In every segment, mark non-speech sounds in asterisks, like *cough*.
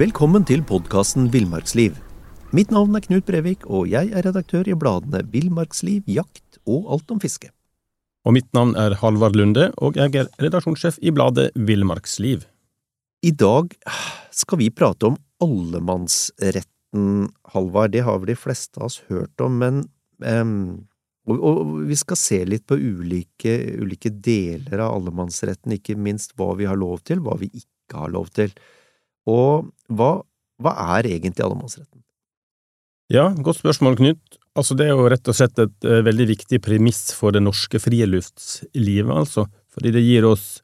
Velkommen til podkasten Villmarksliv. Mitt navn er Knut Brevik, og jeg er redaktør i bladene Villmarksliv, Jakt og Alt om fiske. Og mitt navn er Halvard Lunde, og jeg er redaksjonssjef i bladet Villmarksliv. I dag skal vi prate om allemannsretten, Halvard. Det har vel de fleste av oss hørt om, men um, og, og vi skal se litt på ulike, ulike deler av allemannsretten, ikke minst hva vi har lov til, hva vi ikke har lov til. Og hva, hva er egentlig allemannsretten? Ja, godt spørsmål, Knut. Altså, det er jo rett og slett et uh, veldig viktig premiss for det norske friluftslivet, altså. Fordi det gir oss,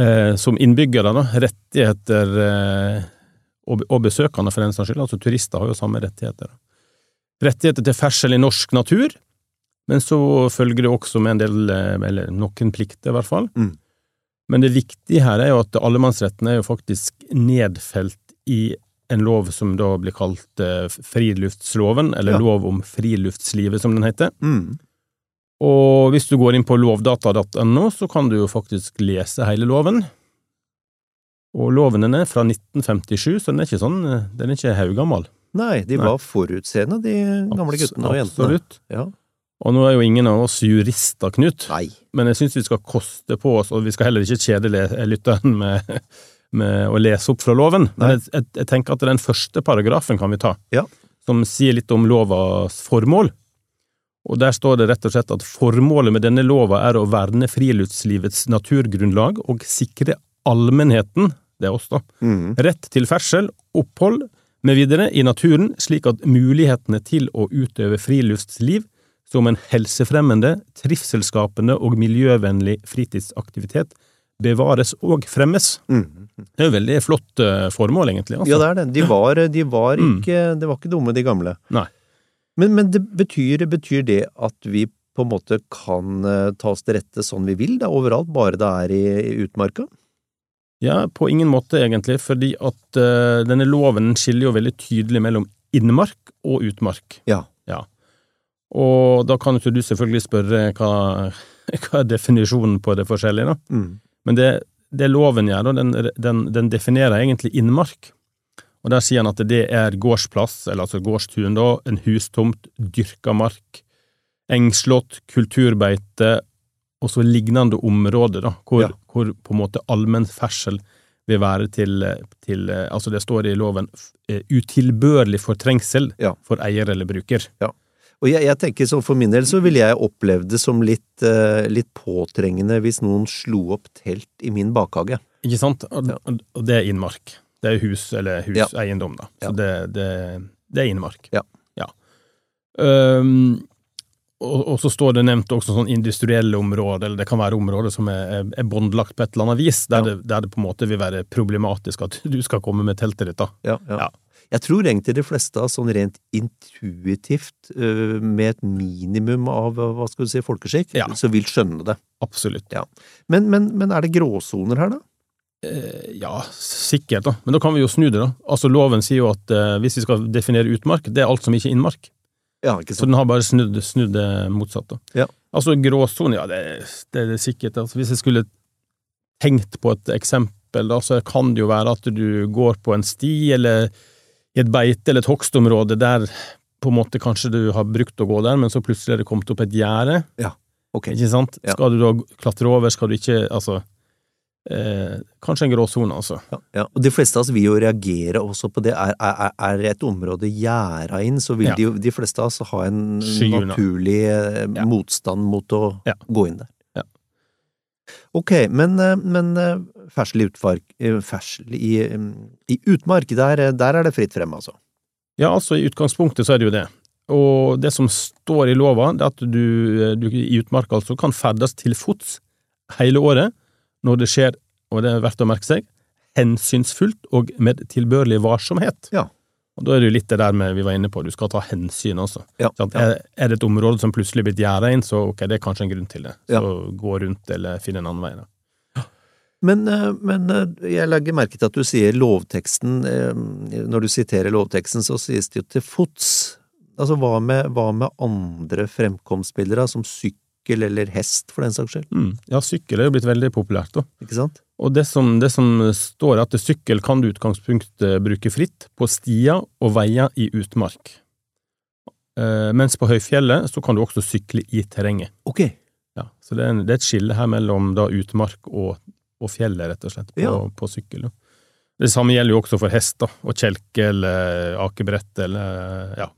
uh, som innbyggere, da, rettigheter uh, og, og besøkende, for den saks skyld. Altså, turister har jo samme rettigheter. Rettigheter til ferdsel i norsk natur, men så følger det også med en del, eller noen plikter, i hvert fall. Mm. Men det viktige her er jo at allemannsretten er jo faktisk nedfelt i en lov som da blir kalt eh, friluftsloven, eller Ja. lov om friluftslivet, som den heter. Mm. Og hvis du går inn på lovdata.no, så kan du jo faktisk lese hele loven. Og loven den er fra 1957, så den er ikke sånn, eh, den er ikke haugammal. Nei, de Nei. var forutseende, de gamle guttene og jentene. Absolutt. Ja. Og nå er jo ingen av oss jurister, Knut, Nei. men jeg syns vi skal koste på oss, og vi skal heller ikke kjede le- lytteren med, med å lese opp fra loven. Men jeg, jeg, jeg tenker at den første paragrafen kan vi ta, Ja. som sier litt om lovas formål. Og der står det rett og slett at formålet med denne lova er å verne friluftslivets naturgrunnlag og sikre allmennheten, det er oss da, Mm. rett til ferdsel, opphold med videre i naturen, slik at mulighetene til å utøve friluftsliv som en helsefremmende, trivselsskapende og miljøvennlig fritidsaktivitet bevares og fremmes. Mm. Det er jo veldig flott eh, formål, egentlig. Altså. Ja, det er det. De var, de var Mm. ikke Det var ikke dumme, de gamle. Nei. Men, men det betyr, betyr det at vi på en måte kan eh, ta oss til rette sånn vi vil, da, overalt, bare det er i, i utmarka? Ja, på ingen måte, egentlig, fordi at uh, denne loven skiller jo veldig tydelig mellom innmark og utmark. Ja. Og da kan jo du selvfølgelig spørre hva, *laughs* hva er definisjonen på det forskjellige, da. Mm. Men det, det loven gjør, den, den, den definerer egentlig innmark. Og der sier han at det er gårdsplass, eller altså gårdstun, da, en hustomt, dyrka mark, engslått, kulturbeite, og så lignende områder, da, hvor, Ja. hvor på en måte allmennferdsel vil være til, til Altså det står i loven eh, utilbørlig fortrengsel Ja. for eier eller bruker. Og jeg, jeg tenker sånn for min del så ville jeg opplevd det som litt, eh, litt påtrengende hvis noen slo opp telt i min bakhage. Ikke sant? Og, Ja. og det er innmark. Det er hus, eller Ja. huseiendom, da. Så Ja. det, det, det er innmark. Ja. Øhm, og, og så står det nevnt også sånn industrielle områder, eller det kan være områder som er, er- båndlagt på et eller annet vis, der, Ja. det, der det på en måte vil være problematisk at du skal komme med teltet ditt, da. Ja, ja. Ja. Jeg tror egentlig de fleste av sånn rent intuitivt, øh, med et minimum av øh, hva skal du si, folkeskikk, Ja. så vil skjønne det. Absolutt. Men, men, men er det gråsoner her, da? Eh, ja, sikkert, da. Men da kan vi jo snu det, da. Altså, loven sier jo at eh, hvis vi skal definere utmark, det er alt som ikke er innmark. Ja, ikke Så den har bare snudd, snudd det motsatt, da. Ja. Altså gråsone, ja, det, det er det sikkert. Altså, hvis jeg skulle tenkt på et eksempel, da, så kan det jo være at du går på en sti, eller i et beite eller et hogstområde der på en måte kanskje du har brukt å gå der, men så plutselig er det kommet opp et gjerde, Ok. ikke sant? Ja. Skal du da klatre over, skal du ikke Altså eh, Kanskje en gråsone, altså. Ja, ja. Og de fleste av oss vil jo reagere også på det. Er, er, er et område gjerda inn, så vil Ja. de, de fleste av oss ha en Sky naturlig eh, Ja. motstand mot å Ja. gå inn der. Ja. Ok, men, eh, men eh, ferdsel i utmark, eh, ferdsel i, eh, i utmark, der, eh, der er det fritt frem, altså. Ja, altså, i utgangspunktet så er det jo det. Og det som står i lova, det er at du, du i utmark altså kan ferdes til fots hele året når det skjer, og det er verdt å merke seg, hensynsfullt og med tilbørlig varsomhet. Ja. Og da er det jo litt det der med vi var inne på, du skal ta hensyn også. Ja, ja. Er, det et område som plutselig er blitt gjerda inn, så ok, det er kanskje en grunn til det. Så gå rundt eller finne en annen vei. Da. Men, eh, men eh, jeg legger merke til at du sier lovteksten eh, Når du siterer lovteksten, så sies det jo til fots. Altså, hva med, hva med andre fremkomstbilder, som sykkel eller hest, for den saks skyld. Mm. Ja, sykkel er jo blitt veldig populært, da. Ikke sant? Og det som, det som står, er at sykkel kan du i utgangspunktet bruke fritt på stier og veier i utmark. Mens på høyfjellet så kan du også sykle i terrenget. Ok. Ja, så det er, en, det er et skille her mellom da utmark og, og fjellet, rett og slett, på, Ja. på sykkel. Jo. Det samme gjelder jo også for hest, da, og kjelke eller akebrett eller ja.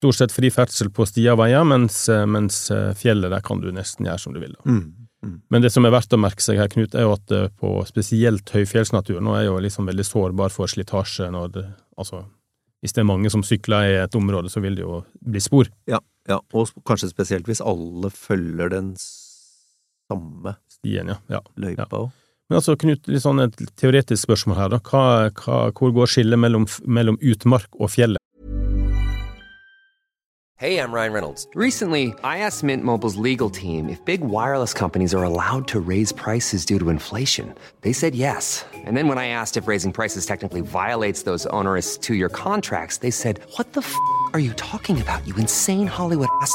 Stort sett fri ferdsel på stier og veier, mens, mens fjellet der kan du nesten gjøre som du vil. Mm. Mm. Men det som er verdt å merke seg her, Knut, er jo at eh, på spesielt høyfjellsnatur nå er jo liksom veldig sårbar for slitasje når det, altså, hvis det er mange som sykler i et område, så vil det jo bli spor. Ja, ja, og kanskje spesielt hvis alle følger den samme Stien, ja. ja. løypa òg. Men altså, Knut, litt sånn et teoretisk spørsmål her, da. Hva, hva, hvor går skillet mellom, mellom utmark og fjellet? Hey, I'm Ryan Reynolds. Recently, I asked Mint Mobile's legal team if big wireless companies are allowed to raise prices due to inflation. They said yes. And then when I asked if raising prices technically violates those onerous two year contracts, they said, What the f are you talking about, you insane Hollywood ass?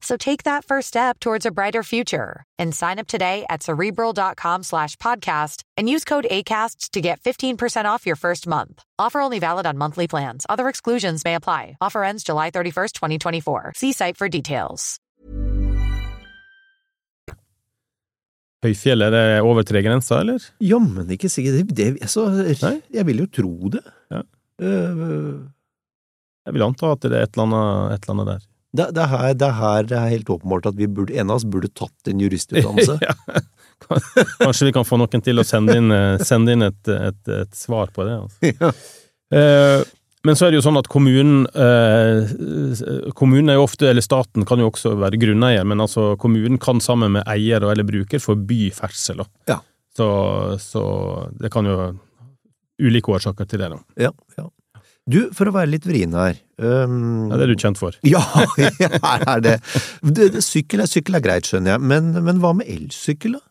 So take that first step towards a brighter future and sign up today at cerebral.com slash podcast and use code ACAST to get 15% off your first month. Offer only valid on monthly plans. Other exclusions may apply. Offer ends July 31st, 2024. See site for details. Høyfjellet, er det over tre grenser, eller? Jammen ikke sikkert det, det, altså, Nei? Jeg vil jo tro det. Ja. Eh, Jeg vil anta at det er et eller annet, et eller annet der. Det, det, er her, det er her det er helt åpenbart at vi burde, en av oss burde tatt en juristutdannelse. *laughs* ja. Kanskje vi kan få noen til å sende inn, eh, sende inn et, et, et svar på det. Altså. *laughs* Ja. Eh, men så er det jo sånn at kommunen eh, Kommunen er jo ofte, eller staten kan jo også være grunneier, men altså kommunen kan sammen med eier eller bruker forby ferdsel. Ja. Så, så det kan jo ulike årsaker til det, da. Ja, ja. Du, for å være litt vrien her um, Ja, det er du kjent for. Ja, *laughs* her er det. sykkel, er, sykkel er greit, skjønner jeg, men, men hva med elsykkel, da?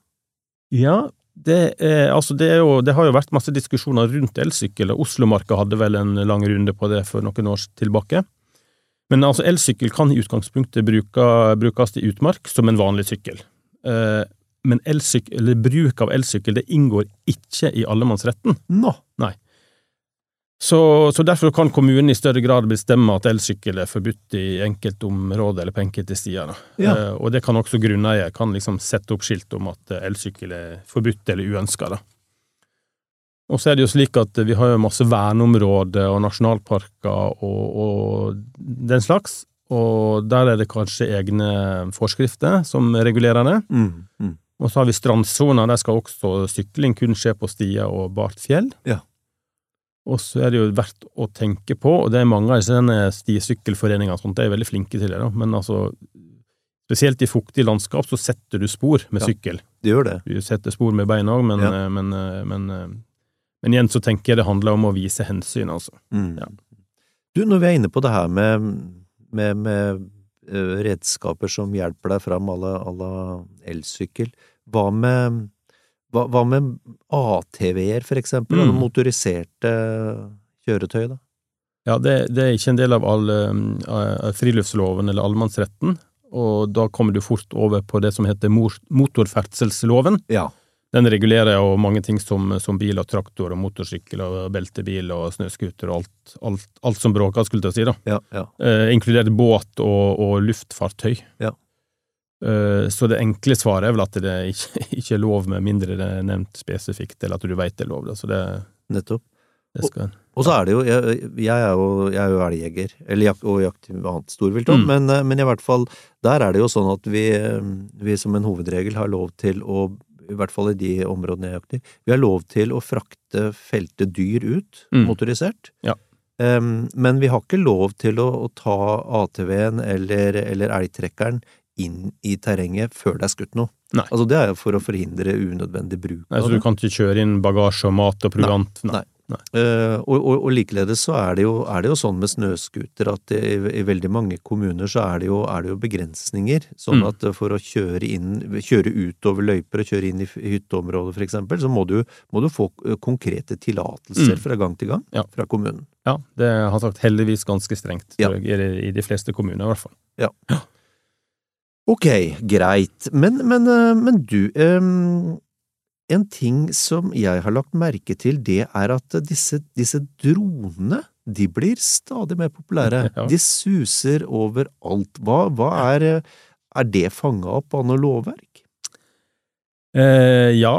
Ja, det, er, altså det, er jo, det har jo vært masse diskusjoner rundt elsykkel, og Oslomarka hadde vel en lang runde på det for noen år tilbake. Men altså, elsykkel kan i utgangspunktet bruke, brukes i utmark som en vanlig sykkel. Eh, men bruk av elsykkel det inngår ikke i allemannsretten. Nå. Så, så derfor kan kommunen i større grad bestemme at elsykkel er forbudt i enkelte områder eller på enkelte stier. Ja. Eh, og det kan også grunneier kan liksom sette opp skilt om at eh, elsykkel er forbudt eller uønska. Og så er det jo slik at vi har jo masse verneområder og nasjonalparker og, og den slags, og der er det kanskje egne forskrifter som regulerer det. Mm, mm. Og så har vi strandsoner, der skal også sykling kun skje på stier og bart fjell. Ja. Og så er det jo verdt å tenke på, og det er mange av disse stisykkelforeningene og sånt, de er veldig flinke til det, da, men altså Spesielt i fuktig landskap så setter du spor med Ja. sykkel. Det gjør det. Du setter spor med beina òg, men, Ja. eh, men, eh, men, eh, men igjen så tenker jeg det handler om å vise hensyn, altså. Mm. Ja. Du, når vi er inne på det her med, med, med redskaper som hjelper deg fram à la elsykkel, hva med, hva, hva med ATV-er, for eksempel? Mm. Motoriserte kjøretøy, da? Ja, det, det er ikke en del av all, uh, friluftsloven eller allemannsretten, og da kommer du fort over på det som heter motorferdselsloven. Ja. Den regulerer jo mange ting som, som bil og traktor og motorsykkel og beltebil og snøscooter og alt, alt, alt som bråker, skulle jeg si, da. Ja, ja. Eh, inkludert båt og, og luftfartøy. Ja. Eh, så det enkle svaret er vel at det ikke, *laughs* ikke er lov med mindre det er nevnt spesifikt, eller at du veit det er lov. Da. Så det, Nettopp. Det skal Og så er det jo Jeg, jeg er jo, jeg er jo elgjeger, eller jak og jakter annet storvilt òg, Mm. men, eh, men i hvert fall der er det jo sånn at vi, vi som en hovedregel har lov til å i hvert fall i de områdene jeg jakter, vi har lov til å frakte felte dyr ut, Mm. motorisert. Ja. Um, men vi har ikke lov til å, å ta ATV-en eller, eller elgtrekkeren inn i terrenget før det er skutt noe. Nei. Altså det er jo for å forhindre unødvendig bruk Nei, så du kan ikke kjøre inn bagasje og mat og proviant? Nei. Eh, og, og, og likeledes så er det jo, er det jo sånn med snøscooter at det, i, i veldig mange kommuner så er det jo, er det jo begrensninger. Sånn Mm. at eh, for å kjøre inn, kjøre utover løyper og kjøre inn i hytteområder eksempel, så må du, må du få eh, konkrete tillatelser Mm. fra gang til gang Ja. fra kommunen. Ja, det har sagt heldigvis ganske strengt, Ja. i de- i de fleste kommuner i hvert fall. Ok, greit. Men, men, eh, men du, um, en ting som jeg har lagt merke til, det er at disse, disse dronene, de blir stadig mer populære. *laughs* Ja. De suser overalt. Hva, hva er, er det fanga opp av noe lovverk? Eh, ja,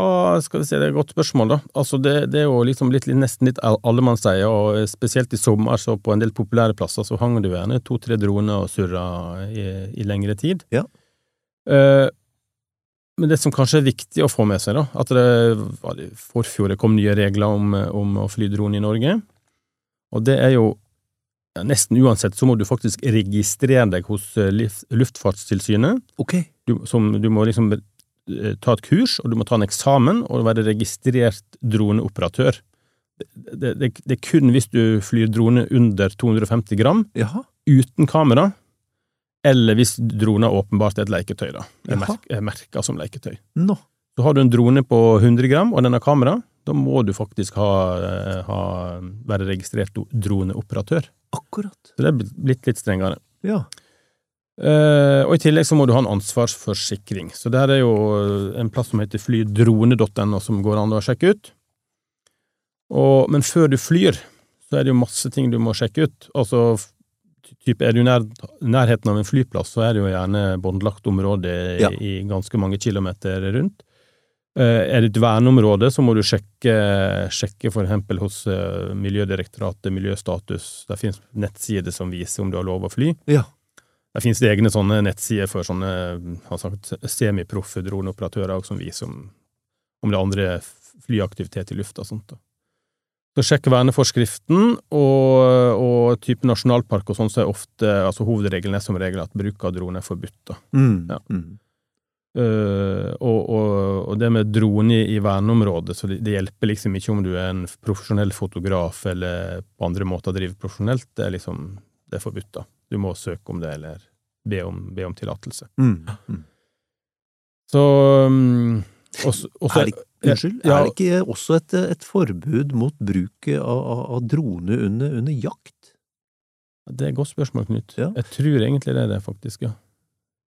skal vi se, det er et godt spørsmål, da. Altså, det, det er jo liksom litt, nesten litt all- allemannseie, og spesielt i sommer, så på en del populære plasser, så hang det jo gjerne to-tre droner og surra i, i lengre tid. Ja. Eh, men det som kanskje er viktig å få med seg, da, at det forfjor det kom nye regler om, om å fly drone i Norge, og det er jo ja, Nesten uansett så må du faktisk registrere deg hos eh, Luftfartstilsynet. Okay. Du, som, du må liksom eh, ta et kurs, og du må ta en eksamen og være registrert droneoperatør. Det, det, det, er kun hvis du flyr drone under 250 gram, Jaha. uten kamera, eller hvis drona åpenbart er et leketøy, da. Er, merk, er merka som leketøy. No. Så har du en drone på 100 gram, og den har kamera, da må du faktisk ha, eh, ha, være registrert droneoperatør. Akkurat. Så det er blitt litt strengere. Ja. Eh, og i tillegg så må du ha en ansvarsforsikring. Så det her er jo en plass som heter flydrone.no som går an å sjekke ut. Og, men før du flyr, så er det jo masse ting du må sjekke ut. Altså, typ, er du i nær, nærheten av en flyplass, så er det jo gjerne båndlagt område i, Ja. i ganske mange kilometer rundt. Uh, er det et verneområde, så må du sjekke, sjekke for eksempel hos uh, Miljødirektoratet, miljøstatus. Det finnes nettsider som viser om du har lov å fly. Ja. Det finnes egne sånne nettsider for sånne semiproffe droneoperatører som viser om, om det er andre flyaktivitet i lufta og sånt. Da. Så sjekk verneforskriften, og, og type nasjonalpark og sånn, så er ofte altså hovedregelen er som regel at bruk av drone er forbudt. da. Mm. Ja. Mm. Eh, og, og, og det med drone i, i verneområdet, så det, det hjelper liksom ikke om du er en profesjonell fotograf eller på andre måter driver profesjonelt, det er liksom det er forbudt, da. Du må søke om det, eller be om, be om tillatelse. Mm. Mm. Så um, også, også, Er det, unnskyld, Ja. er det ikke også et, et forbud mot bruk av, av, av drone under, under jakt? Det er et godt spørsmål, Knut. Ja. Jeg tror egentlig det er det, faktisk, ja.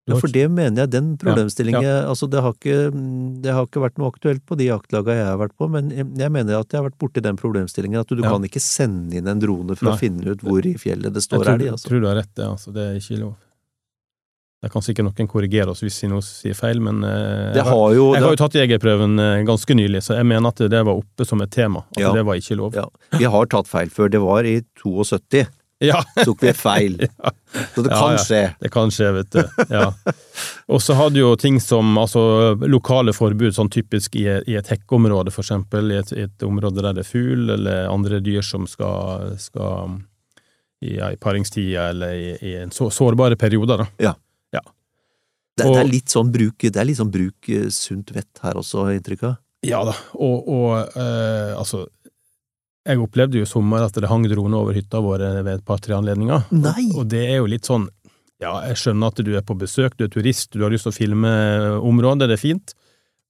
Ja, for det mener jeg, den problemstillingen altså det har, ikke, det har ikke vært noe aktuelt på de jaktlaga jeg har vært på, men jeg mener at jeg har vært borti den problemstillingen at du Ja. kan ikke sende inn en drone for Nei. å finne ut hvor i fjellet det står tror, elg, jeg altså. tror du har rett, det. Altså, det er ikke lov. Det kan sikkert noen korrigere oss hvis vi nå sier feil, men eh, Det jeg, har, har jo, jeg har jo tatt jegerprøven eh, ganske nylig, så jeg mener at det var oppe som et tema. At Ja. det var ikke lov. ja, vi har tatt feil før, det var i 72, Ja, tok vi feil. *laughs* Så det kan ja. skje. det kan skje, vet du. Ja. Og så hadde jo ting som altså, lokale forbud, sånn typisk i, i et hekkeområde, for eksempel, i et, område der det er fugl eller andre dyr som skal, skal i, ja, i paringstida eller i, i en så, sårbare perioder, da. Det, det er litt sånn bruk, det er litt sånn bruk eh, sunt vett her også, inntrykk av. Ja da, og, og eh, altså Jeg opplevde jo i sommer at det hang droner over hytta vår ved et par-tre anledninger. Nei! Og det er jo litt sånn Ja, jeg skjønner at du er på besøk, du er turist, du har lyst til å filme området, det er fint,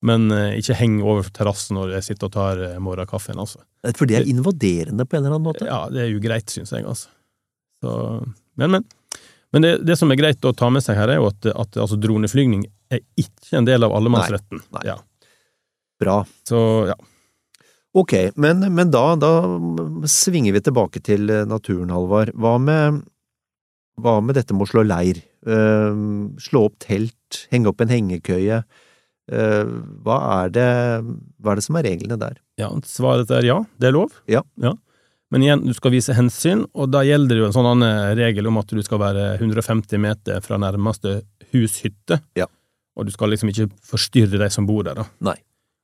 men eh, ikke heng over terrassen når jeg sitter og tar eh, morgenkaffen, altså. For det er invaderende på en eller annen måte. Ja, det er ugreit, syns jeg, altså. Så, men, men. Men det, det som er greit å ta med seg her, er jo at, at altså, droneflygning er ikke en del av allemannsretten. Nei, nei. Ja. Bra. Så ja. Ok, men, men da, da svinger vi tilbake til eh, naturen, Halvard. Hva med, hva med dette med å slå leir? Uh, slå opp telt, henge opp en hengekøye. Uh, hva, er det, hva er det som er reglene der? Ja, svaret er ja, det er lov. Ja. Men igjen, du skal vise hensyn, og da gjelder det jo en sånn annen regel om at du skal være 150 meter fra nærmeste hushytte. Ja. Og du skal liksom ikke forstyrre de som bor der, da. Nei.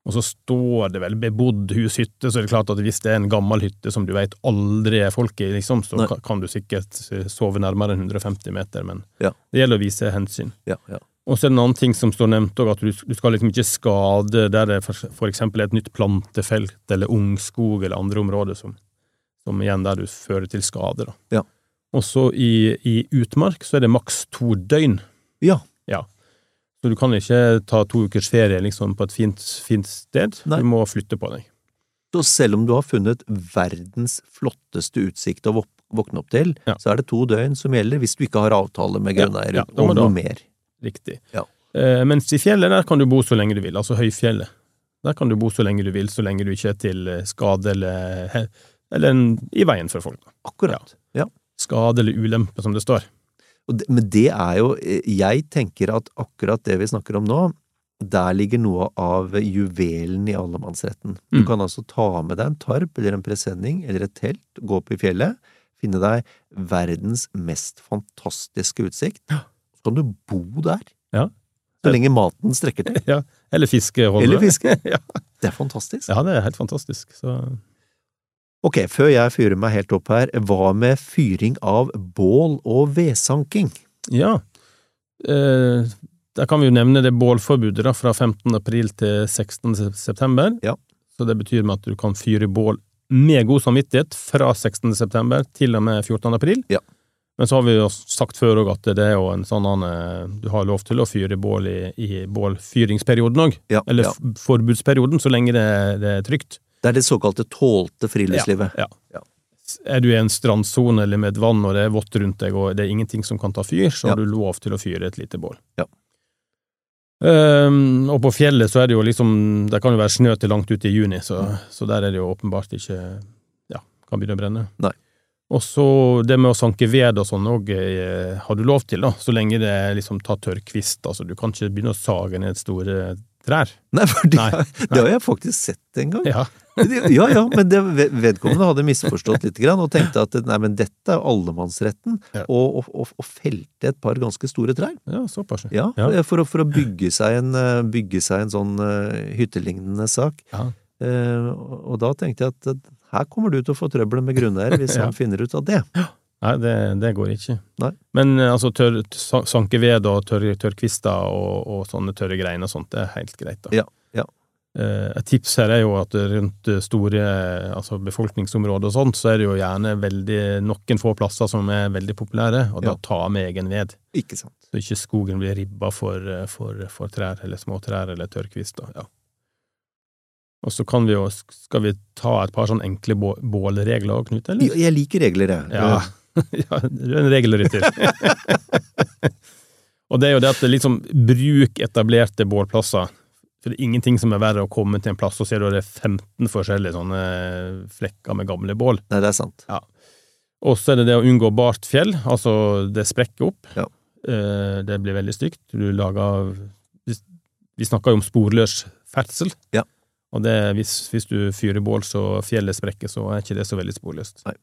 Og så står det vel bebodd hushytte, så er det klart at hvis det er en gammel hytte som du vet aldri er folk i, liksom, så Nei. kan du sikkert sove nærmere enn 150 meter, men Ja. det gjelder å vise hensyn. Ja, ja. Og så er det en annen ting som står nevnt òg, at du, du skal liksom ikke skade der det for, for eksempel er et nytt plantefelt eller ungskog eller andre områder som, som igjen der du fører til skade. Da. Ja. Og så i, i utmark så er det maks to døgn. Ja. Ja. Så du kan ikke ta to ukers ferie liksom på et fint, fint sted. Nei. Du må flytte på deg. Så selv om du har funnet verdens flotteste utsikt å våkne opp til, Ja. så er det to døgn som gjelder hvis du ikke har avtale med grunneier ja, ja, om noe mer. Riktig. Ja. Eh, mens i fjellet, der kan du bo så lenge du vil, altså høyfjellet. Der kan du bo så lenge du vil, så lenge du ikke er til eh, skade eller, eller en, i veien for folk. Akkurat. Ja. Skade eller ulempe, som det står. Det, men det er jo eh, Jeg tenker at akkurat det vi snakker om nå, der ligger noe av juvelen i allemannsretten. Du Mm. kan altså ta med deg en tarp eller en presenning eller et telt, gå opp i fjellet, finne deg verdens mest fantastiske utsikt. Så kan du bo der. Ja. Så lenge maten strekker til. *laughs* Ja. Eller fiske. Holder. Eller fiske. *laughs* ja. Det er fantastisk. ja, det er helt fantastisk. Så Ok, før jeg fyrer meg helt opp her, hva med fyring av bål og vedsanking? ja. Eh, der kan vi jo nevne det bålforbudet da, fra 15. april til 16. september. Ja. Så det betyr med at du kan fyre bål med god samvittighet fra 16. september til og med 14. april. Ja. Men så har vi jo sagt før òg at det er jo en sånn annen Du har lov til å fyre bål i, i bålfyringsperioden òg. Ja, Eller ja. forbudsperioden, så lenge det, det er trygt. Det er det såkalte tålte friluftslivet. Ja. Ja. Er du i en strandsone eller med et vann og det er vått rundt deg og det er ingenting som kan ta fyr, så har du lov til å fyre et lite bål. Ja. Um, og på fjellet så er det jo liksom Det kan jo være snø til langt ut i juni, så, Mm. så der er det jo åpenbart ikke Ja, kan begynne å brenne. Nei. Og så det med å sanke ved og sånn òg har du lov til, da, så lenge det er liksom ta tørr kvist. Altså, du kan ikke begynne å sage ned store trær. Nei, for det, Nei, det har jeg faktisk sett en gang. Ja, *laughs* Ja, ja, men det, vedkommende hadde misforstått litt grann, og tenkte at nei, men dette er allemannsretten, Ja. og, og, og, felte et par ganske store trær. ja såpass. Ja, Ja. For, for å bygge seg en, eh, bygge seg en sånn uh, hyttelignende sak. Ja. Uh, og da tenkte jeg at eh, her kommer du til å få trøbbel med grunneier hvis *laughs* Ja. han finner ut av det. Nei, det, det går ikke. Nei. Men eh, altså, tørr, sa- sanke ved og tørre tørrkvister og, og sånne tørre greiner og sånt, det er helt greit. da. Ja, ja. Eh, Et tips her er jo at rundt eh, store altså befolkningsområder og sånt, så er det jo gjerne veldig noen få plasser som er veldig populære, og da Ja. ta med egen ved. Ikke sant. Så ikke skogen blir ribba for, for, for trær eller småtrær eller tørrkvister. Ja. Og så kan vi jo, skal vi ta et par sånne enkle bålregler bålregler, Knut, eller? Jeg, jeg liker regler, jeg. Ja. *laughs* ja, du er en regelrytter. *laughs* og det er jo det at det liksom bruk etablerte bålplasser. For det er ingenting som er verre å komme til en plass og se at det er 15 forskjellige sånne flekker med gamle bål. Nei, det er sant. Og så er det det å unngå bart fjell, altså det sprekker opp. Ja. Eh, Det blir veldig stygt. Du lager Vi- Vi snakker jo om sporløs ferdsel. Ja. Og det, hvis, hvis du fyrer bål så fjellet sprekker, så er ikke det så veldig sporløst. Nei.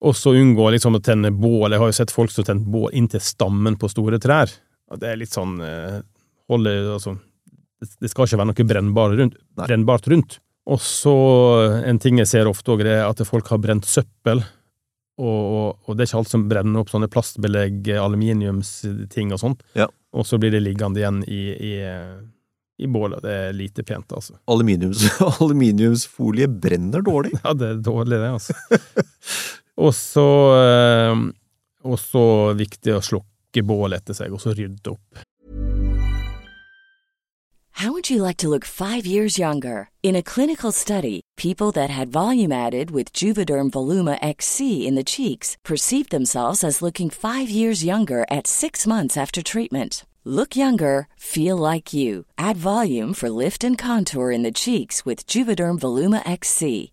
Og så unngå liksom å tenne bål. Jeg har jo sett folk som tenner bål inntil stammen på store trær. Og det er litt sånn eh, holde, altså, det- skal ikke være noe brennbart rundt. Brennbart rundt. Og så en ting jeg ser ofte òg, er at folk har brent søppel. Og, og det er ikke alt som brenner opp sånne plastbelegg, aluminiumsting og sånt. Ja. Og så blir det liggende igjen i, i, i bålet. Det er lite pent, altså. Aluminiums, *laughs* aluminiumsfolie brenner dårlig. Ja, det er dårlig, det, altså. *laughs* og så eh, Og så viktig å slukke etter seg, og så rydde opp. How would you like to look five years younger? In a clinical study, people that had volume added with Juvederm Voluma XC in the cheeks perceived themselves as looking five years younger at six months after treatment. Look younger, feel like you. Add volume for lift and contour in the cheeks with Juvederm Voluma XC.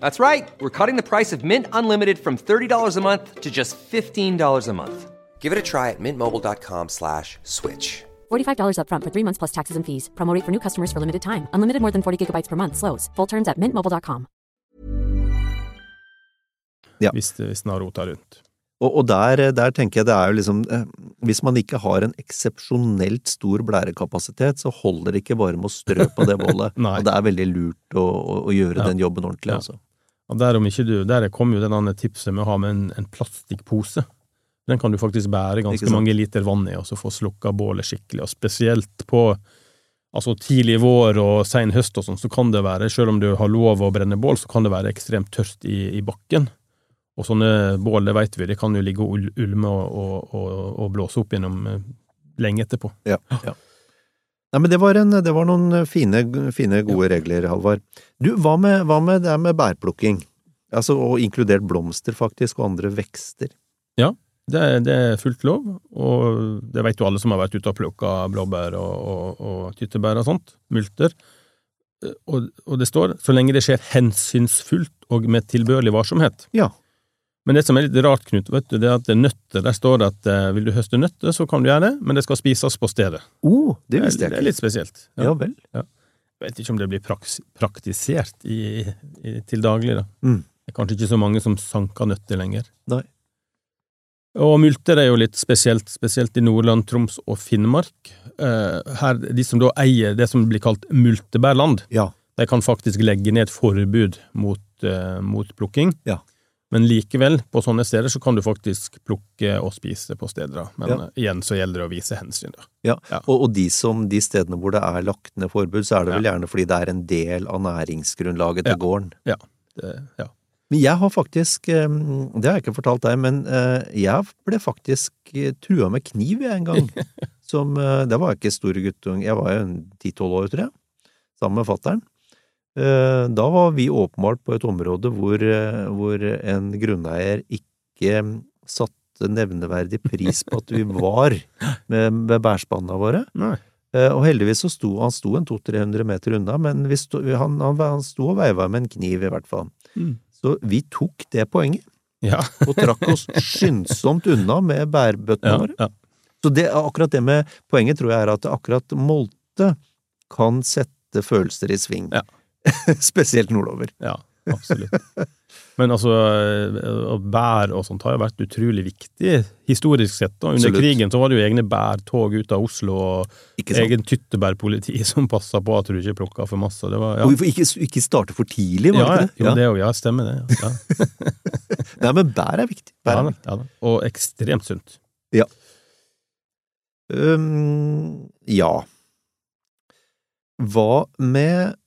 That's right. We're cutting the price of Mint Unlimited from $30 a month to just $15 a month. Give it a try at mintmobile.com slash switch. $45 up front for three months plus taxes and fees. Promo rate for new customers for limited time. Unlimited more than 40 gigabytes per month. Slows. Full terms at mintmobile.com. Ja. hvis, hvis den har rota rundt. Og, og der, der tenker jeg det er jo liksom eh, Hvis man ikke har en eksepsjonelt stor blærekapasitet, så holder det ikke bare med å strø på det *laughs* bålet. Og det er veldig lurt å, å, å gjøre Ja. den jobben ordentlig, Ja. altså. Og der, om ikke du, der kom jo det tipset med å ha med en, en plastikkpose. Den kan du faktisk bære ganske mange liter vann i, og så få slukka bålet skikkelig. Og spesielt på altså tidlig vår og sein høst og sånn, så kan det være, selv om du har lov å brenne bål, så kan det være ekstremt tørt i, i bakken. Og sånne bål, det vet vi, det kan jo ligge og ulme og, og, og, og blåse opp gjennom eh, lenge etterpå. Ja, ja. Nei, men det var, en, det var noen fine, fine gode regler, Halvard. Du, hva med, hva med det med bærplukking? Altså, og inkludert blomster, faktisk, og andre vekster. Det, det er fullt lov, og det vet jo alle som har vært ute og plukka blåbær og, og, og tyttebær og sånt, multer. Og, og det står 'så lenge det skjer hensynsfullt og med tilbørlig varsomhet'. Ja. Men det som er litt rart, Knut, vet du, det er at er nøtter, der står det at eh, vil du høste nøtter, så kan du gjøre det, men det skal spises på stedet. Oh, det visste jeg ikke. det er litt spesielt. Ja vel. Jeg vet ikke om det blir praks, praktisert i, i, til daglig, da. Mm. Det er kanskje ikke så mange som sanker nøtter lenger. Nei. Og multer er jo litt spesielt, spesielt i Nordland, Troms og Finnmark. Eh, her, de som da eier det som blir kalt multebærland, Ja. de kan faktisk legge ned et forbud mot, eh, mot plukking. Ja. Men likevel, på sånne steder, så kan du faktisk plukke og spise på steder. Men Ja. igjen så gjelder det å vise hensyn, da. Ja, Ja. Og, og de, som, de stedene hvor det er lagt ned forbud, så er det vel gjerne fordi det er en del av næringsgrunnlaget til Ja. gården. Det, ja. Men jeg har faktisk, eh, det har jeg ikke fortalt deg, men eh, jeg ble faktisk eh, trua med kniv jeg en gang. *laughs* Som, det var jeg ikke stor guttung, jeg var jo ti-tolv år, tror jeg, sammen med fattern. Eh, Da var vi åpenbart på et område hvor, eh, hvor en grunneier ikke mm, satte nevneverdig pris på at vi var med, med bærspannene våre. Nei. Eh, Og heldigvis så sto han sto en 200-300 meter unna, men sto, han, han, han sto og veiva med en kniv, i hvert fall. Mm. Så vi tok det poenget, Ja. og trakk oss *laughs* skyndsomt unna med bærbøttene ja, våre. ja. Så det, akkurat det med poenget tror jeg er at akkurat molte kan sette følelser i sving. Ja. *laughs* Spesielt nordover. Ja, absolutt. Men altså, eh, bær og sånt har jo vært utrolig viktig historisk sett. da. Under Absolutt. krigen så var det jo egne bærtog ut av Oslo, og egen tyttebærpoliti *laughs* som passa på at du ikke plukka for masse. Det var, ja. Og vi får ikke, ikke starte for tidlig, var ja, det ikke jo, ja, det òg. Ja, stemmer det. Ja. Ja. *laughs* Nei, men bær er viktig. Bær Ja, er viktig. ja. Og ekstremt sunt. Um, ja. Hva med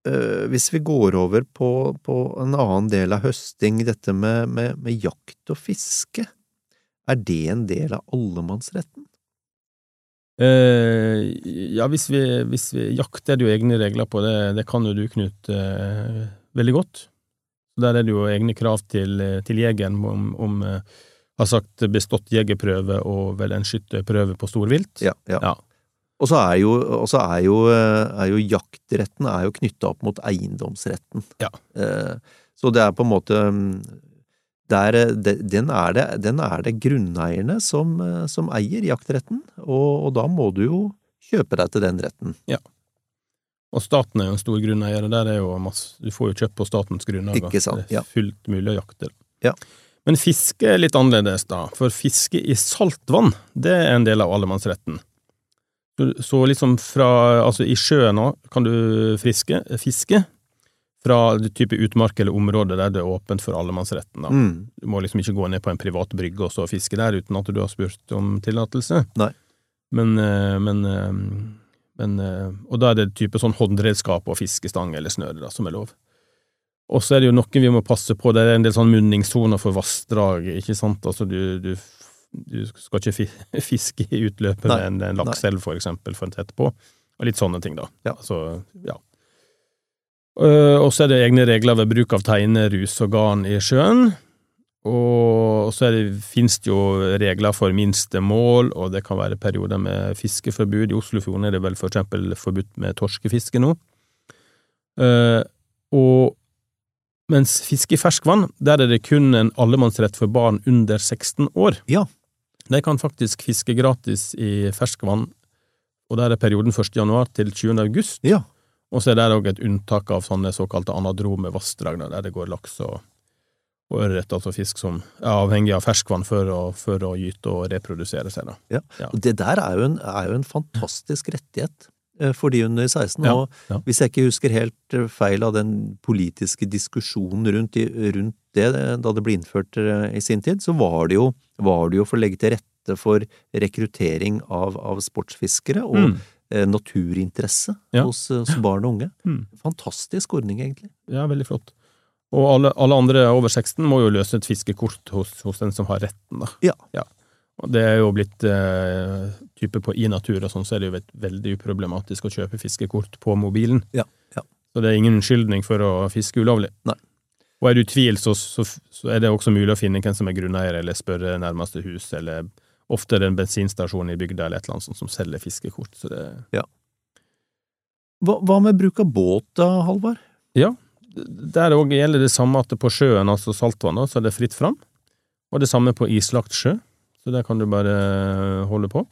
Hvis vi går over på, på en annen del av høsting, dette med, med, med jakt og fiske, er det en del av allemannsretten? Eh, ja, hvis vi, hvis vi jakter, er det jo egne regler på det. Det kan jo du, Knut, eh, veldig godt. Der er det jo egne krav til, eh, til jegeren om, om eh, har sagt bestått jegerprøve og vel en skytterprøve på storvilt. Ja, ja. Ja. Og så er jo, og så er jo, øh, er jo jaktretten er jo knytta opp mot eiendomsretten. Ja. Eh, Så det er på en måte der, den, er det, den er det grunneierne som, eh, som eier jaktretten, og, og da må du jo kjøpe deg til den retten. Ja. Og staten er jo en stor grunneier, og der er jo masse Du får jo kjøpt på statens sant, Det er fullt mulig å jakte. Ja. Men fiske er litt annerledes, da. For fiske i saltvann, det er en del av allemannsretten. Så, liksom fra Altså, i sjøen òg kan du friske, fiske. fra type utmark eller område der det er åpent for allemannsretten. Mm. Du må liksom ikke gå ned på en privat brygge og så fiske der uten at du har spurt om tillatelse. Men, eh, men, eh, men eh, Og da er det type sånn håndredskap og fiskestang eller snøre da, som er lov. Og så er det jo noe vi må passe på, det er en del sånn munningssoner for vassdrag, ikke sant, altså du, du, du skal ikke *laughs* fiske i utløpet med en, en lakseelv, for eksempel, for en tett på, og litt sånne ting, da. Ja. Altså, ja. Øh, og så er det egne regler ved bruk av teinerus og garn i sjøen. Og så fins det, jo regler for minstemål, og det kan være perioder med fiskeforbud. I Oslofjorden er det vel for eksempel forbudt med torskefiske nå. Uh, og mens fiske i ferskvann, der er det kun en allemannsrett for barn under 16 år. Ja. De kan faktisk fiske gratis i ferskvann, og der er perioden 1. januar til 20. august. Ja. Og så er det òg et unntak av sånne såkalte anadrome vassdrag, der det går laks og, og ørret, altså fisk som er avhengig av ferskvann for å, for å gyte og reprodusere seg. Da. Ja. Ja. Og det der er jo en, er jo en fantastisk rettighet for de under 16. Ja, Og ja. hvis jeg ikke husker helt eh, feil av den politiske diskusjonen rundt, rundt det eh, da det ble innført eh, i sin tid, så var det jo, var det jo for å legge til rette for rekruttering av, av sportsfiskere og Mm. eh, naturinteresse Ja. hos, eh, hos barn og unge. *laughs* Mm. Fantastisk ordning, egentlig. Ja, veldig flott. Og alle, alle andre over 16 må jo løse et fiskekort hos, hos den som har retten, da. Ja. Og det er jo blitt eh, type på i natur og sånn, så er det jo veldig uproblematisk å kjøpe fiskekort på mobilen. Ja, ja. Så det er ingen unnskyldning for å fiske ulovlig. Nei. Og er du i tvil, så, så, så er det også mulig å finne hvem som er grunneier, eller spørre nærmeste hus, eller ofte er det en bensinstasjon i bygda eller et eller annet sånt som selger fiskekort. Så det, Hva, hva med bruk av båt da, Halvard? Ja, der òg gjelder det samme at på sjøen, altså saltvannet, så er det fritt fram. Og det samme på islagt sjø, så der kan du bare holde på.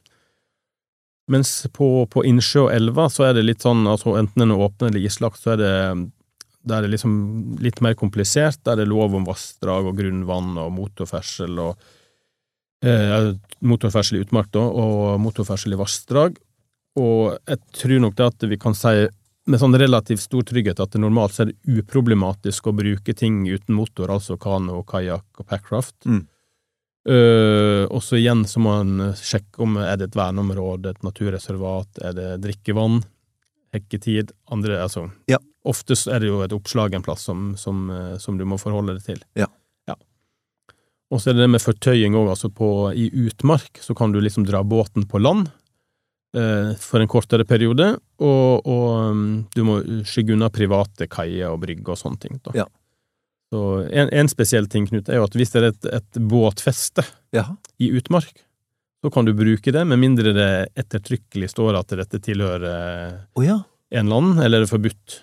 Mens på, på innsjø og elver så er det litt sånn, altså enten den er åpen eller islagt, så er det der er liksom litt mer komplisert. Der er det lov om vassdrag og grunnvann og motorferdsel og eh, Motorferdsel i utmark, da, og motorferdsel i vassdrag. Og jeg tror nok det at vi kan si med sånn relativt stor trygghet at det normalt så er det uproblematisk å bruke ting uten motor, altså kano, kajakk og packraft. Mm. Eh, og så igjen så må en sjekke om er det et verneområde, et naturreservat, er det drikkevann, hekketid, andre altså Ja. Ofte er det jo et oppslag en plass som, som, eh, som du må forholde deg til. Ja. Og så er det det med fortøying òg, altså på, i utmark så kan du liksom dra båten på land uh, for en kortere periode, og, og um, du må skygge unna private kaier og brygger og sånne ting. Da. Ja. Så en, en spesiell ting, Knut, er jo at hvis det er et, et båtfeste Jaha. i utmark, så kan du bruke det, med mindre det ettertrykkelig står at dette tilhører oh, ja, en land, eller er forbudt.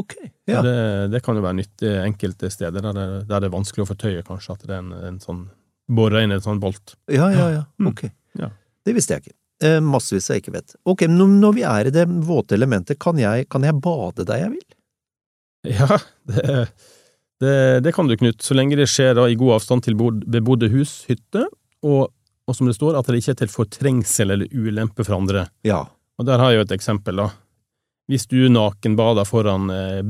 ok. Ja. Det, det kan jo være nyttig enkelte steder der det, der det er vanskelig å fortøye, kanskje, at det er en, en sånn Bora inn i en sånn bolt. Ja, ja, ja. Mm. Ok. Ja. Det visste jeg ikke. Eh, massevis jeg ikke vet. Ok, men når- vi er i det våte elementet, kan jeg, kan jeg bade der jeg vil? Ja, det, det, det kan du, Knut, så lenge det skjer da i god avstand til bod- bebodde hus, hytte, og, og som det står, at det ikke er til fortrengsel eller ulempe for andre. Ja. Og der har jeg jo et eksempel, da. Hvis du nakenbader foran eh,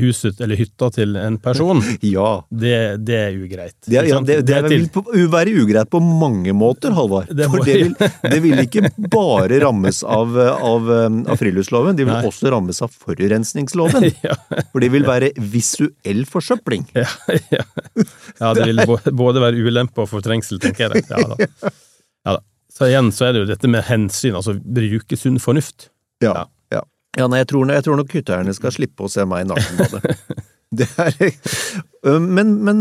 huset eller hytta til en person, *laughs* Ja. det, det er ugreit. Det, er- ja, det, det, er vil på, være ugreit på mange måter, Halvard. For det vil, *laughs* det vil ikke bare rammes av, av, av friluftsloven, det vil Nei. også rammes av *laughs* forurensningsloven. ja, For det vil være visuell forsøpling. ja, ja. ja, det vil både være ulempe og fortrengsel, tenker jeg. Ja da. Ja, da. Så igjen så er det jo dette med hensyn, altså bruke sunn fornuft. Ja. Ja. nei, jeg tror, jeg tror nok hytteeierne skal slippe å se meg nakenbade. *laughs* Det er Men, men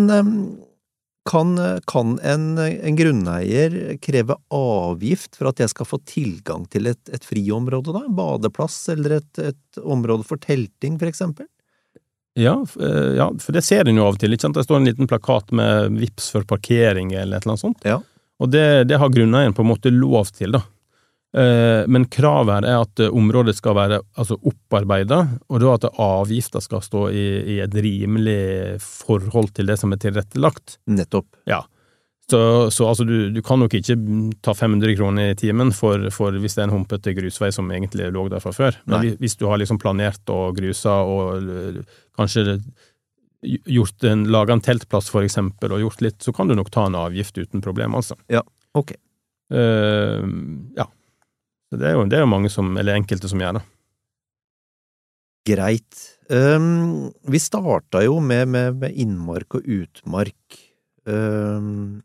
kan, kan en, en grunneier kreve avgift for at jeg skal få tilgang til et, et friområde, da? En badeplass eller et, et område for telting, for eksempel? Ja, eh, ja, for det ser en jo av og til. ikke sant? Det står en liten plakat med vips for parkering eller et eller annet sånt. Ja. Og det, det har grunneieren på en måte lov til, da. Eh, Men kravet her er at eh, området skal være altså opparbeida, og da at avgifta skal stå i, i et rimelig forhold til det som er tilrettelagt. Nettopp. Ja. Så, så altså, du, du, kan nok ikke ta 500 kroner i timen for, for hvis det er en humpete grusvei som egentlig lå der fra før. Men Nei. hvis du har liksom planert og grusa og kanskje gjort en, laga en teltplass for eksempel, og gjort litt, så kan du nok ta en avgift uten problem, altså. Ja, ok. Uh, ja. Det er, jo, det er jo mange som, eller enkelte som gjør det. Greit. Um, vi starta jo med, med, med, innmark og utmark. Um,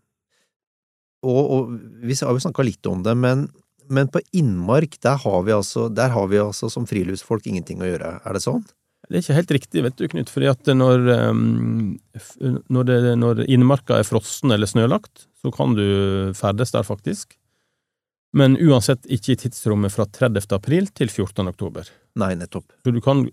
og, og, vi har jo snakka litt om det, men, men, på innmark, der har, vi altså, der har vi altså som friluftsfolk ingenting å gjøre, er det sånn? Det er ikke helt riktig, vet du, Knut, fordi at når, um, når, det, når innmarka er frossen eller snølagt, så kan du ferdes der, faktisk. Men uansett ikke i tidsrommet fra 30. april til 14. oktober. Nei, nettopp. Så du kan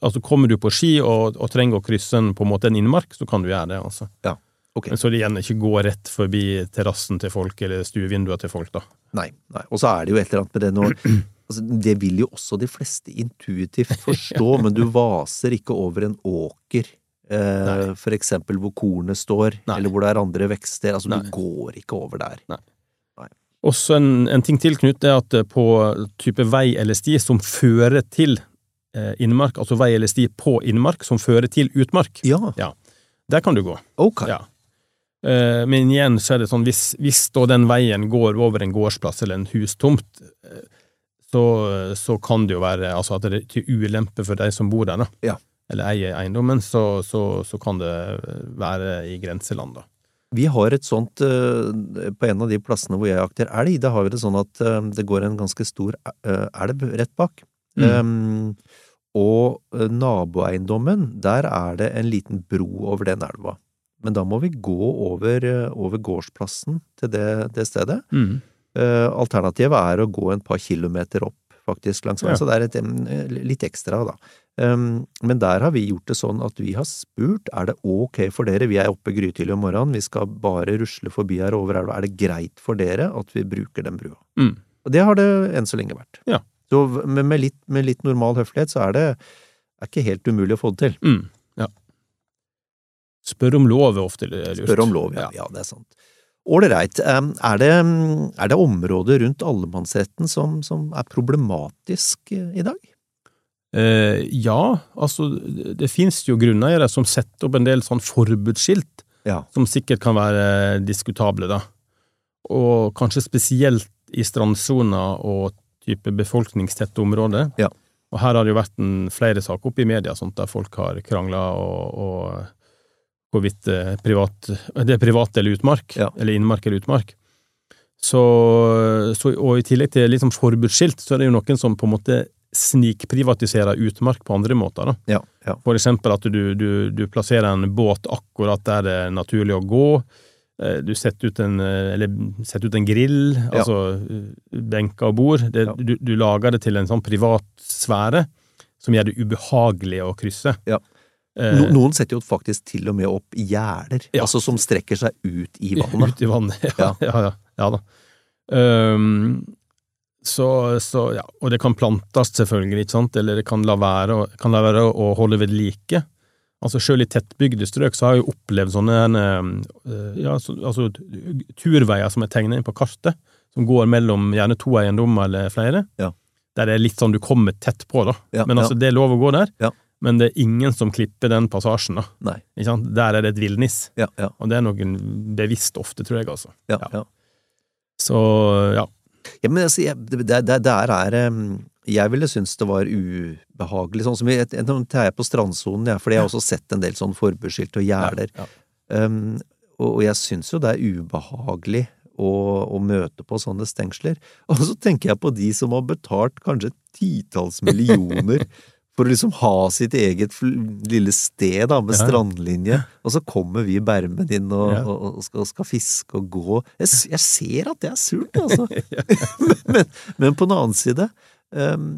Altså, kommer du på ski og, og trenger å krysse en, på en måte en innmark, så kan du gjøre det, altså. Ja, ok. Men så det igjen ikke gå rett forbi terrassen til folk eller stuevinduet til folk, da. Nei, nei. Og så er det jo et eller annet med det når *clears throat* altså, Det vil jo også de fleste intuitivt *laughs* forstå, men du vaser ikke over en åker. Eh, for eksempel hvor kornet står, nei. eller hvor det er andre vekster. Altså, nei. du går ikke over der. Nei. Også en, en, ting til, Knut, er at på type vei eller sti som fører til eh, innmark, altså vei eller sti på innmark som fører til utmark, ja. ja der kan du gå. Ok. Ja. Eh, men igjen så er det sånn, hvis, hvis da den veien går over en gårdsplass eller en hustomt, eh, så, så, kan det jo være altså at det er til ulempe for de som bor der, da. Ja. Eller eier eiendommen, så, så, så kan det være i grenseland, da. Vi har et sånt eh, På en av de plassene hvor jeg jakter elg, da har vi det sånn at eh, det går en ganske stor eh, elv rett bak. Mm. Um, og naboeiendommen, der er det en liten bro over den elva. Men da må vi gå over, over gårdsplassen til det, det stedet. Mm. Uh, alternativet er å gå en par kilometer opp faktisk langs veien, ja. så det er et, litt ekstra, da. Um, men der har vi gjort det sånn at vi har spurt er det ok for dere, vi er oppe grytidlig om morgenen, vi skal bare rusle forbi her over elva, er det greit for dere at vi bruker den brua? Mm. Og det har det enn så lenge vært. Ja. Så med, med, litt, med, litt, normal høflighet så er det er ikke helt umulig å få det til. Mm. Ja. Spør om lov er ofte lurt. Spør om lov, ja. ja. ja det er sant. Ålreit. Er, det, er det områder rundt allemannsretten som, som er problematisk i dag? Eh, ja, altså det finnes jo grunneiere som setter opp en del sånn forbudsskilt, ja. som sikkert kan være diskutable, da. Og kanskje spesielt i strandsona og type befolkningstette områder. Ja. Og her har det jo vært en, flere saker oppe i media sånt, der folk har krangla og, hvorvidt privat, det er privat eller utmark, ja. eller innmark eller utmark. Så, så, og i tillegg til liksom forbudsskilt, så er det jo noen som på en måte snikprivatiserer utmark på andre måter. Da. Ja, ja. For eksempel at du, du, du, plasserer en båt akkurat der det er naturlig å gå. Eh, du setter ut en, eller setter ut en grill, ja. altså benker og bord. Det, du, du, lager det til en sånn privat sfære som gjør det ubehagelig å krysse. Ja. No, noen setter jo faktisk til og med opp gjerder, altså som strekker seg ut i vannet. *laughs* Ut i vannet, ja. ja. *laughs* ja, ja da. Um, så, så, ja, Og det kan plantes, selvfølgelig, ikke sant, eller det kan la være, kan la være å holde ved like. Altså Selv i tettbygde strøk så har jeg jo opplevd sånne uh, ja, så, altså, turveier som er tegnet inn på kartet, som går mellom gjerne to eiendommer eller flere. Ja. Der det er litt sånn du kommer tett på, da. Ja, Men altså, det er lov å gå der. Men det er ingen som klipper den passasjen. da. Nei. Ikke sant? Der er det et villnis, ja, ja. og det er noen bevisst ofte, tror jeg, altså. Ja, ja. Så, ja. Ja, men altså, jeg, det, det, der er Jeg ville synes det var ubehagelig, sånn som jeg, jeg jeg på strandsonen, jeg, fordi jeg har også sett en del sånn forbudsskilt og gjerder. Um, og, og jeg synes jo det er ubehagelig å, å, møte på sånne stengsler. *laughs* Og så tenker jeg på de som har betalt kanskje titalls millioner *laughs* for å liksom ha sitt eget lille sted da, med ja. strandlinje, og så kommer vi bermen inn og, ja. og, skal, skal, fiske og gå. Jeg, jeg, ser at det er surt, altså. *laughs* men, *laughs* men, men, på den annen side, um,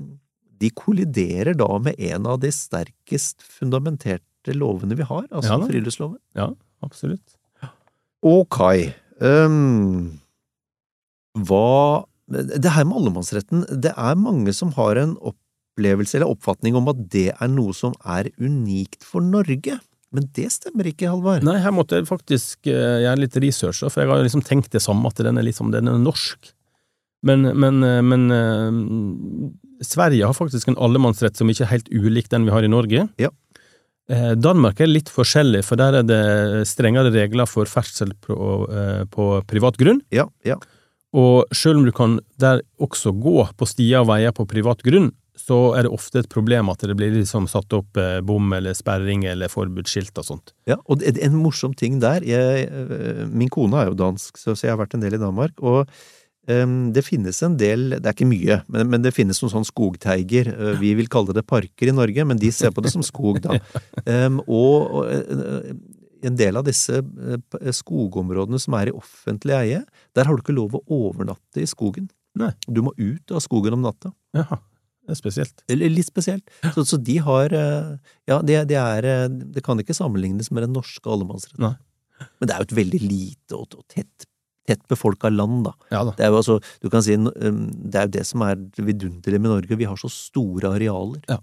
de kolliderer da med en av de sterkest fundamenterte lovene vi har, altså ja, friluftsloven. Ja, absolutt. Ok. Um, hva Det her med allemannsretten, det er mange som har en opp opplevelse eller oppfatning om at det er noe som er unikt for Norge. Men det stemmer ikke, Halvard. Nei, her måtte jeg faktisk uh, gjøre litt research, for jeg har liksom tenkt det samme, at den er liksom, den er norsk. Men, men, uh, men uh, Sverige har faktisk en allemannsrett som ikke er helt ulik den vi har i Norge. Ja. Danmark er litt forskjellig, for der er det strengere regler for ferdsel på, på privat grunn. Ja, ja. Og selv om du kan der også gå på stier og veier på privat grunn, så er det ofte et problem at det blir liksom satt opp eh, bom eller sperring eller forbudsskilt og sånt. Ja, og en morsom ting der jeg, eh, Min kone er jo dansk, så jeg har vært en del i Danmark, og um, det finnes en del Det er ikke mye, men, men det finnes noen sånn skogteiger. Uh, vi vil kalle det parker i Norge, men de ser på det som skog, da. *laughs* Og, og en del av disse skogområdene som er i offentlig eie, der har du ikke lov å overnatte i skogen. Nei. Du må ut av skogen om natta. Jaha. Er spesielt. Litt spesielt. Så, så, de har Ja, det, de er Det kan ikke sammenlignes med den norske allemannsretten. Men det er jo et veldig lite og, og tett, tett befolka land, da. Ja, da. Det er jo altså Du kan si Det er jo det som er vidunderlig med Norge. Vi har så store arealer. Ja.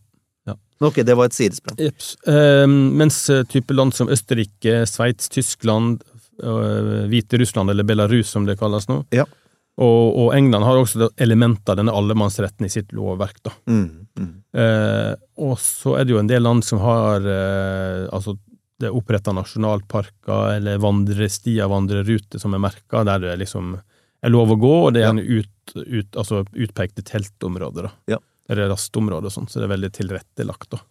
ja. Ok, det var et sidesprang. Jeps. Uh, mens type land som Østerrike, Sveits, Tyskland, uh, Hviterussland, eller Belarus som det kalles nå, ja og, og, England har også elementer av denne allemannsretten i sitt lovverk. da. Mm, mm. Eh, og så er det jo en del land som har eh, altså det er oppretta nasjonalparker eller vandrestier, vandreruter som er merka, der det liksom er lov å gå, og det er gjerne ut, ut, altså utpekte teltområder. da. Ja. Eller rastområder og sånn, så det er veldig tilrettelagt. da.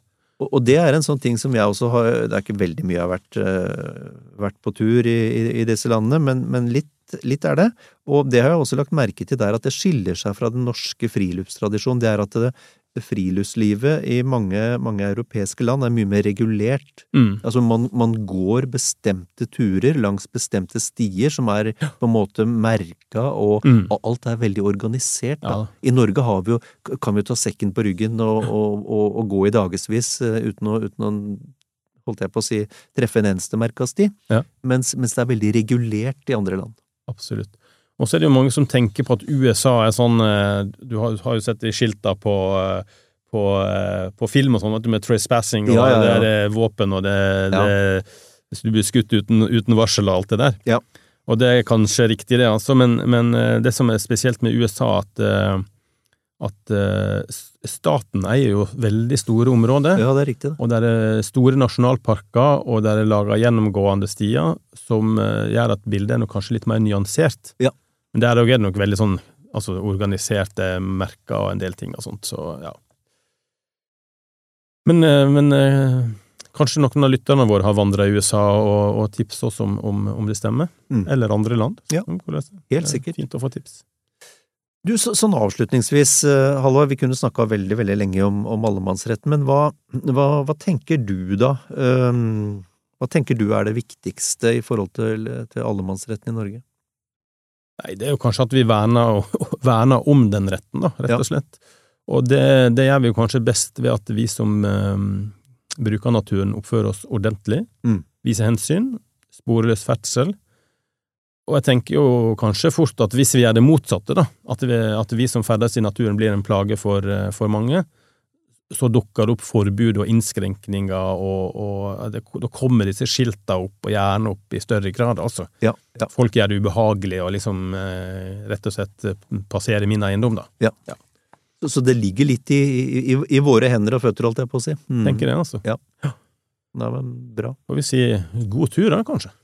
Og, og, det er en sånn ting som jeg også har Det er ikke veldig mye jeg har vært, uh, vært på tur i, i, i, disse landene, men, men litt litt er det. Og det har jeg også lagt merke til der, at det skiller seg fra den norske friluftstradisjonen. Det er at det, friluftslivet i mange, mange, europeiske land er mye mer regulert. Mm. Altså man, man, går bestemte turer langs bestemte stier som er på en måte merka, og, mm. og alt er veldig organisert. Ja. I Norge har vi jo, kan vi jo ta sekken på ryggen og, og, og gå i dagevis uh, uten, uten å holdt jeg på å si, treffe en eneste merka sti, ja. mens, mens det er veldig regulert i andre land. Absolutt. Og så er det jo mange som tenker på at USA er sånn eh, Du har, jo sett de skilta på, eh, på, eh, på, film og sånn, med trespassing og ja, ja, ja. det er våpen og det, det Du blir skutt uten, uten, varsel og alt det der. Ja. Og det er kanskje riktig, det, altså, men, men det som er spesielt med USA, at at staten eier jo veldig store områder. Ja, det er riktig. Og det er store nasjonalparker, og det er laga gjennomgående stier, som gjør at bildet er nok kanskje litt mer nyansert. Ja. Men der òg er det nok veldig sånn altså organiserte merker og en del ting og sånt, så ja. Men, men kanskje noen av lytterne våre har vandra i USA og, og tips oss om, om, om det stemmer? Mm. Eller andre land? Ja, helt sikkert. Fint å få tips. Du, så, Sånn avslutningsvis, uh, Halvard, vi kunne snakka veldig veldig lenge om, om allemannsretten, men hva, hva, hva, tenker du da? Um, hva tenker du er det viktigste i forhold til, til, allemannsretten i Norge? Nei, Det er jo kanskje at vi verner, *laughs* verner om den retten, da, rett og slett. Ja. Og det, det, gjør vi jo kanskje best ved at vi som um, bruker naturen, oppfører oss ordentlig, mm. viser hensyn, sporløs ferdsel, og jeg tenker jo kanskje fort at hvis vi gjør det motsatte, da, at vi, at vi som ferdes i naturen blir en plage for, eh, for mange, så dukker det opp forbud og innskrenkninger, og, og det, da kommer disse skilta opp, og gjerne opp i større grad, altså. Ja, ja. Folk gjør det ubehagelig og liksom eh, rett og slett passerer min eiendom, da. Ja. ja. Så, så, det ligger litt i, i, i, våre hender og føtter, holdt jeg på å si. Mm. Tenker det, altså. Ja. Nei, men bra. Får vi si god tur, da, kanskje?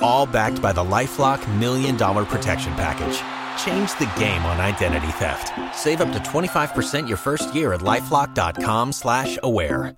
All backed by the LifeLock Million Dollar Protection Package. Change the game on identity theft. Save up to 25% your first year at LifeLock.com slash aware.